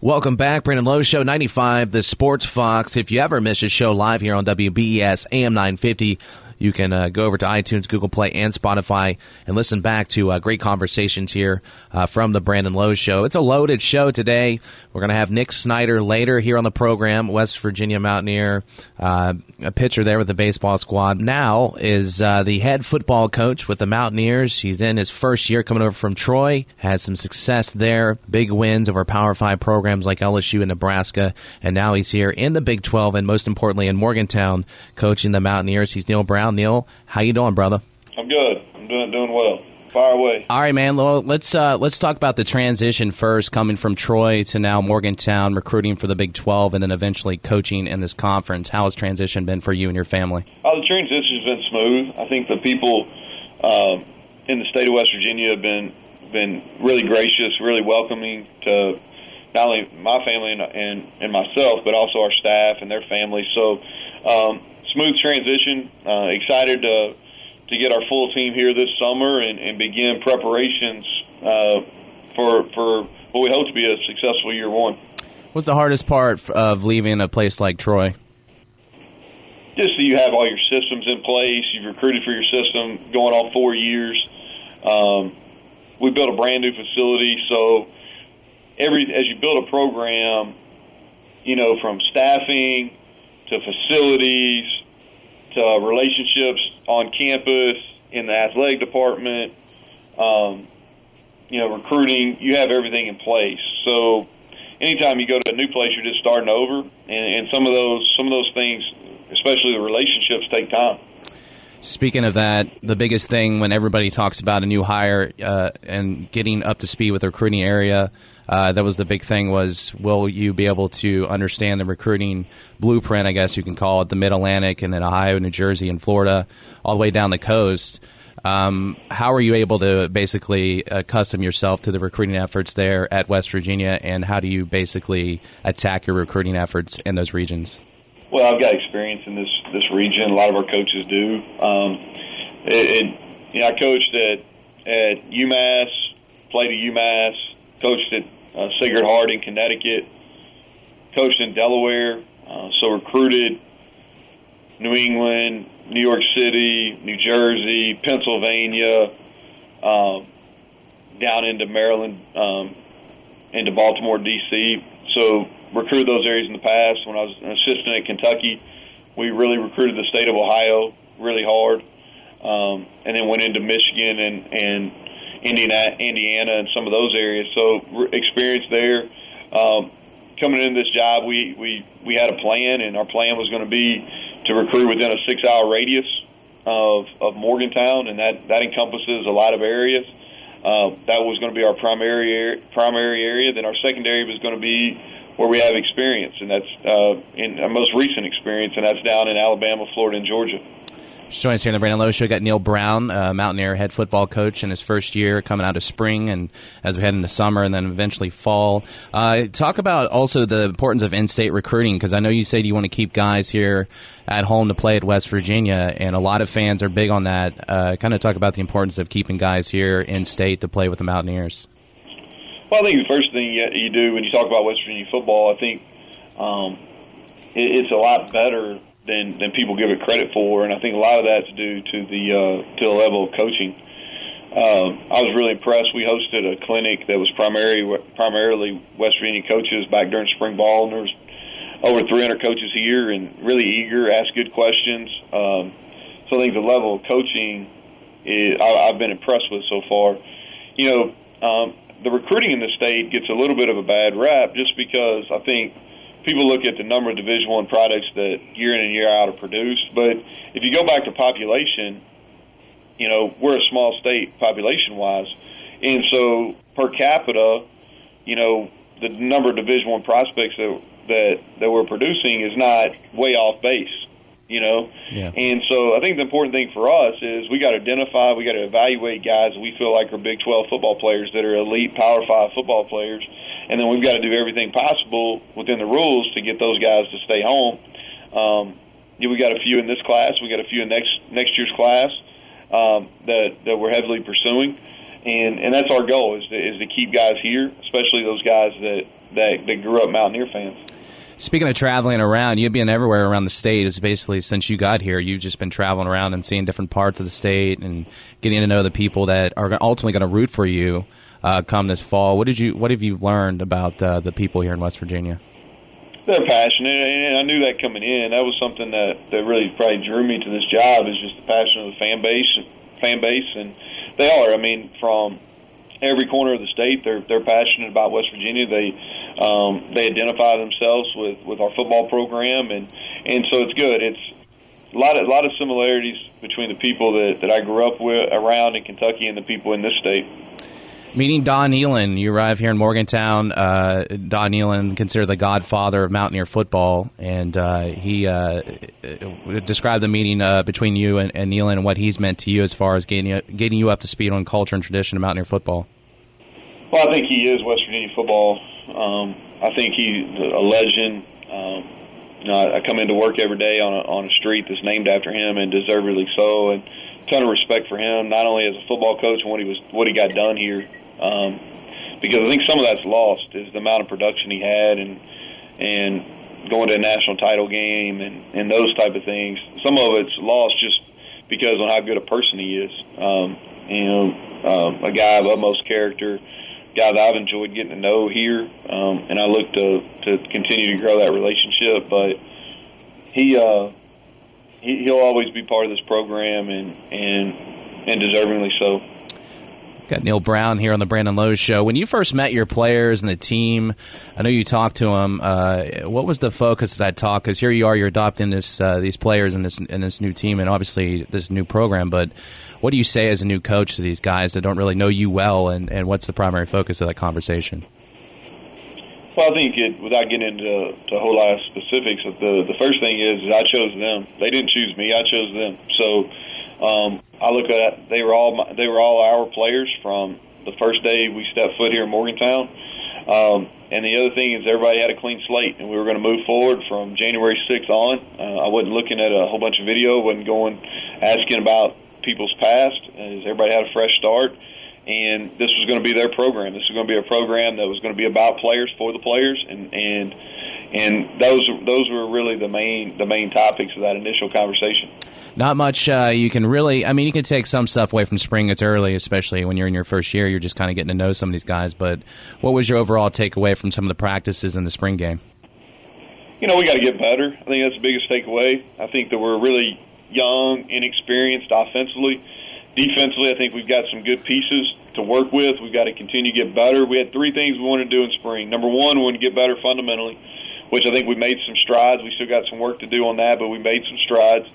Welcome back, Brandon Lowe Show 95, the Sports Fox. If you ever miss a show live here on WBES AM 950, you can uh, go over to iTunes, Google Play, and Spotify and listen back to uh, great conversations here uh, from the Brandon Lowe Show. It's a loaded show today. We're going to have Nick Snyder later here on the program, West Virginia Mountaineer, uh, a pitcher there with the baseball squad. Now is uh, the head football coach with the Mountaineers. He's in his first year coming over from Troy, had some success there, big wins over Power 5 programs like LSU and Nebraska, and now he's here in the Big 12 and most importantly in Morgantown coaching the Mountaineers. He's Neal Brown. Neal, how you doing, brother? I'm good. I'm doing doing well. Fire away. All right, man. Well, let's uh, let's talk about the transition first, coming from Troy to now Morgantown, recruiting for the Big 12, and then eventually coaching in this conference. How has transition been for you and your family? Oh, the transition's been smooth. I think the people uh, in the state of West Virginia have been been really gracious, really welcoming to not only my family and and, and myself, but also our staff and their families. So. Um, smooth transition. Uh, excited to to get our full team here this summer and, and begin preparations uh, for for what we hope to be a successful year one. What's the hardest part of leaving a place like Troy? Just that you have all your systems in place. You've recruited for your system going on four years. Um, we built a brand new facility, so every as you build a program, you know from staffing to facilities to relationships on campus in the athletic department, um, you know, recruiting. You have everything in place. So anytime you go to a new place, you're just starting over, and, and some of those some of those things, especially the relationships, take time. Speaking of that, the biggest thing when everybody talks about a new hire uh, and getting up to speed with the recruiting area, uh, that was the big thing was will you be able to understand the recruiting blueprint, I guess you can call it, the Mid Atlantic and then Ohio, New Jersey, and Florida, all the way down the coast. Um, how are you able to basically accustom yourself to the recruiting efforts there at West Virginia, and how do you basically attack your recruiting efforts in those regions? Well, I've got experience in this this region. A lot of our coaches do. Um, it, it, you know, I coached at at UMass, played at UMass, coached at uh, Sacred Heart in Connecticut, coached in Delaware, uh, so recruited New England, New York City, New Jersey, Pennsylvania, um, down into Maryland, um, into Baltimore, D.C. So recruited those areas in the past. When I was an assistant at Kentucky, we really recruited the state of Ohio really hard, um, and then went into Michigan and and Indiana, Indiana, and some of those areas. So re- experience there. Um, coming into this job, we we we had a plan, and our plan was going to be to recruit within a six-hour radius of of Morgantown, and that that encompasses a lot of areas. Uh, that was going to be our primary primary area. Then our secondary was going to be where we have experience, and that's uh, in our most recent experience, and that's down in Alabama, Florida, and Georgia. Just joining us here on the Brandon Lowe Show. Got Neal Brown, uh, Mountaineer head football coach in his first year, coming out of spring, and as we head into summer, and then eventually fall. Uh, talk about also the importance of in-state recruiting, because I know you said you want to keep guys here at home to play at West Virginia, and a lot of fans are big on that. Uh, kind of talk about the importance of keeping guys here in state to play with the Mountaineers. Well, I think the first thing you do when you talk about West Virginia football, I think um, it, it's a lot better than than people give it credit for, and I think a lot of that's due to the uh, to the level of coaching. Um, I was really impressed. We hosted a clinic that was primarily primarily West Virginia coaches back during spring ball, and there was over 300 coaches here and really eager, ask good questions. Um, so I think the level of coaching is, I, I've been impressed with so far. You know, um, the recruiting in the state gets a little bit of a bad rap just because I think people look at the number of Division One products that year in and year out are produced. But if you go back to population, you know we're a small state population wise, and so per capita, you know the number of Division One prospects that that that we're producing is not way off base you know. Yeah. And so I think the important thing for us is we got to identify, we got to evaluate guys we feel like are Big 12 football players that are elite Power 5 football players, and then we've got to do everything possible within the rules to get those guys to stay home. Um, yeah, we got a few in this class, we got a few in next next year's class um, that that we're heavily pursuing. And, and that's our goal is to, is to keep guys here, especially those guys that that that grew up Mountaineer fans. Speaking of traveling around, you've been everywhere around the state. It's basically since you got here, you've just been traveling around and seeing different parts of the state and getting to know the people that are ultimately going to root for you uh, come this fall. What did you What have you learned about uh, the people here in West Virginia? They're passionate, and I knew that coming in. That was something that that really probably drew me to this job is just the passion of the fan base, fan base, and they are. I mean, from every corner of the state. They're they're passionate about West Virginia. They um, they identify themselves with with our football program, and and so it's good. It's a lot of a lot of similarities between the people that that I grew up with around in Kentucky and the people in this state. Meeting Don Nehlen, you arrive here in Morgantown. Uh, Don Nehlen, considered the godfather of Mountaineer football, and uh, he uh, described the meeting uh, between you and, and Nehlen and what he's meant to you as far as getting you, getting you up to speed on culture and tradition of Mountaineer football. Well, I think he is West Virginia football. Um, I think he's a legend. Um, you know, I come into work every day on a, on a street that's named after him, and deservedly so. And ton of respect for him, not only as a football coach and what he was what he got done here, um, because I think some of that's lost is the amount of production he had and and going to a national title game and and those type of things. Some of it's lost just because on how good a person he is. Um, you know, um, a guy of utmost character, guy that I've enjoyed getting to know here, um, and I look to to continue to grow that relationship. But he uh, he, he'll always be part of this program and and and deservingly so. Got Neal Brown here on the Brandon Lowe Show. When you first met your players and the team, I know you talked to them. Uh, what was the focus of that talk? Because here you are, you're adopting this uh, these players and this in this new team and obviously this new program. But what do you say as a new coach to these guys that don't really know you well, and, and what's the primary focus of that conversation? Well, I think it, without getting into to a whole lot of specifics, the the first thing is, is I chose them. They didn't choose me. I chose them. So um, I look at they were all my, they were all our players from the first day we stepped foot here in Morgantown. Um, and the other thing is everybody had a clean slate, and we were going to move forward from January 6th on. Uh, I wasn't looking at a whole bunch of video, wasn't going asking about people's past. As everybody had a fresh start, and this was going to be their program. This was going to be a program that was going to be about players for the players, and and and those those were really the main the main topics of that initial conversation not much uh, you can really. I mean, you can take some stuff away from spring. It's early, especially when you're in your first year. You're just kind of getting to know some of these guys. But what was your overall takeaway from some of the practices in the spring game? You know, we got to get better. I think that's the biggest takeaway. I think that we're really young, inexperienced offensively. Defensively, I think we've got some good pieces to work with. We've got to continue to get better. We had three things we wanted to do in spring. Number one, we want to get better fundamentally, which I think we made some strides. We still got some work to do on that, but we made some strides.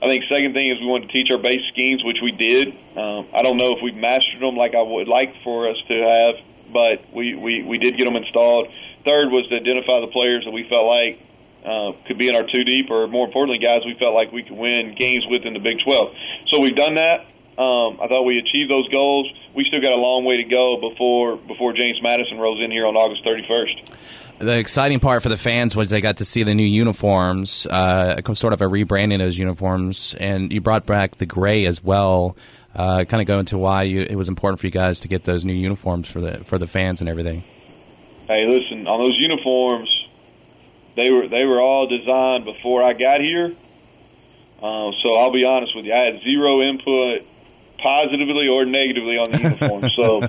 I think second thing is we want to teach our base schemes, which we did. Um, I don't know if we've mastered them like I would like for us to have, but we, we, we did get them installed. Third was to identify the players that we felt like uh, could be in our two deep, or more importantly, guys we felt like we could win games with in the Big 12. So we've done that. Um, I thought we achieved those goals. We still got a long way to go before before James Madison rolls in here on August 31st the exciting part for the fans was they got to see the new uniforms, uh, sort of a rebranding of those uniforms, and you brought back the gray as well. Uh, kind of go into why you, it was important for you guys to get those new uniforms for the for the fans and everything. Hey, listen, on those uniforms, they were they were all designed before I got here. Uh, so I'll be honest with you, I had zero input positively or negatively on the uniform. so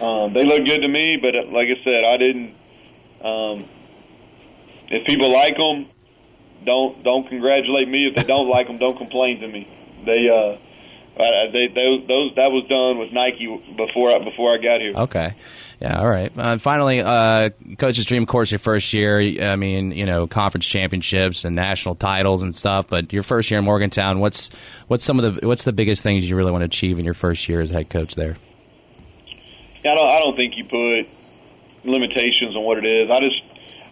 um, they look good to me, but uh, like I said, I didn't um, if people like them, don't don't congratulate me. If they don't like them, don't complain to me. They uh, they, those, those that was done with Nike before I, before I got here. Okay, yeah, all right. Uh, finally, uh, coach's dream, of course, your first year. I mean, you know, conference championships and national titles and stuff. But your first year in Morgantown, what's what's some of the what's the biggest things you really want to achieve in your first year as head coach there? I don't I don't think you put limitations on what it is. I just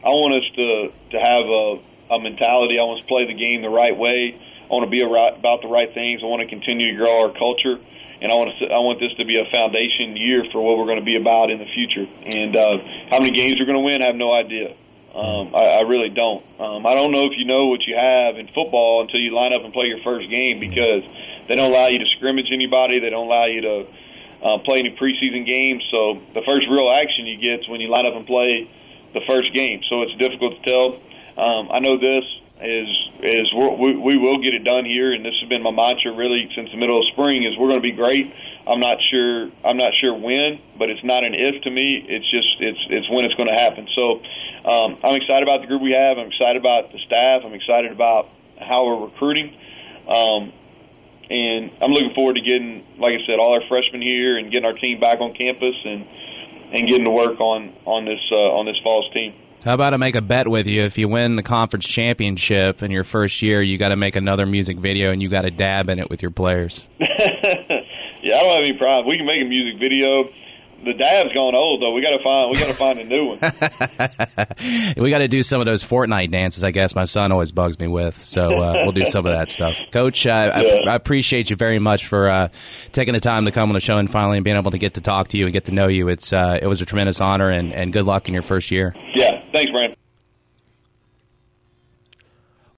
I want us to to have a, a mentality. I want us to play the game the right way. I want to be about the right things. I want to continue to grow our culture, and I want to I want this to be a foundation year for what we're going to be about in the future. And uh, how many games we're going to win, I have no idea. Um, I, I really don't. Um, I don't know if you know what you have in football until you line up and play your first game because they don't allow you to scrimmage anybody. They don't allow you to uh, play any preseason games. So the first real action you get is when you line up and play the first game, so it's difficult to tell. Um, I know this is is we we will get it done here, and this has been my mantra really since the middle of spring. Is we're going to be great. I'm not sure I'm not sure when, but it's not an if to me. It's just it's it's when it's going to happen. So um, I'm excited about the group we have. I'm excited about the staff. I'm excited about how we're recruiting. Um, and I'm looking forward to getting, like I said, all our freshmen here and getting our team back on campus and and getting to work on on this uh, on this fall's team. How about I make a bet with you? If you win the conference championship in your first year, you got to make another music video and you got to dab in it with your players. yeah, I don't have any problem. We can make a music video the dab's gone old though. We got to find we got to find a new one. we got to do some of those Fortnite dances. I guess my son always bugs me with. So uh, we'll do some of that stuff. Coach, uh, yeah. I, I, appreciate you very much for uh, taking the time to come on the show and finally being able to get to talk to you and get to know you. It's uh, it was a tremendous honor and, and good luck in your first year. Yeah, thanks, Brandon.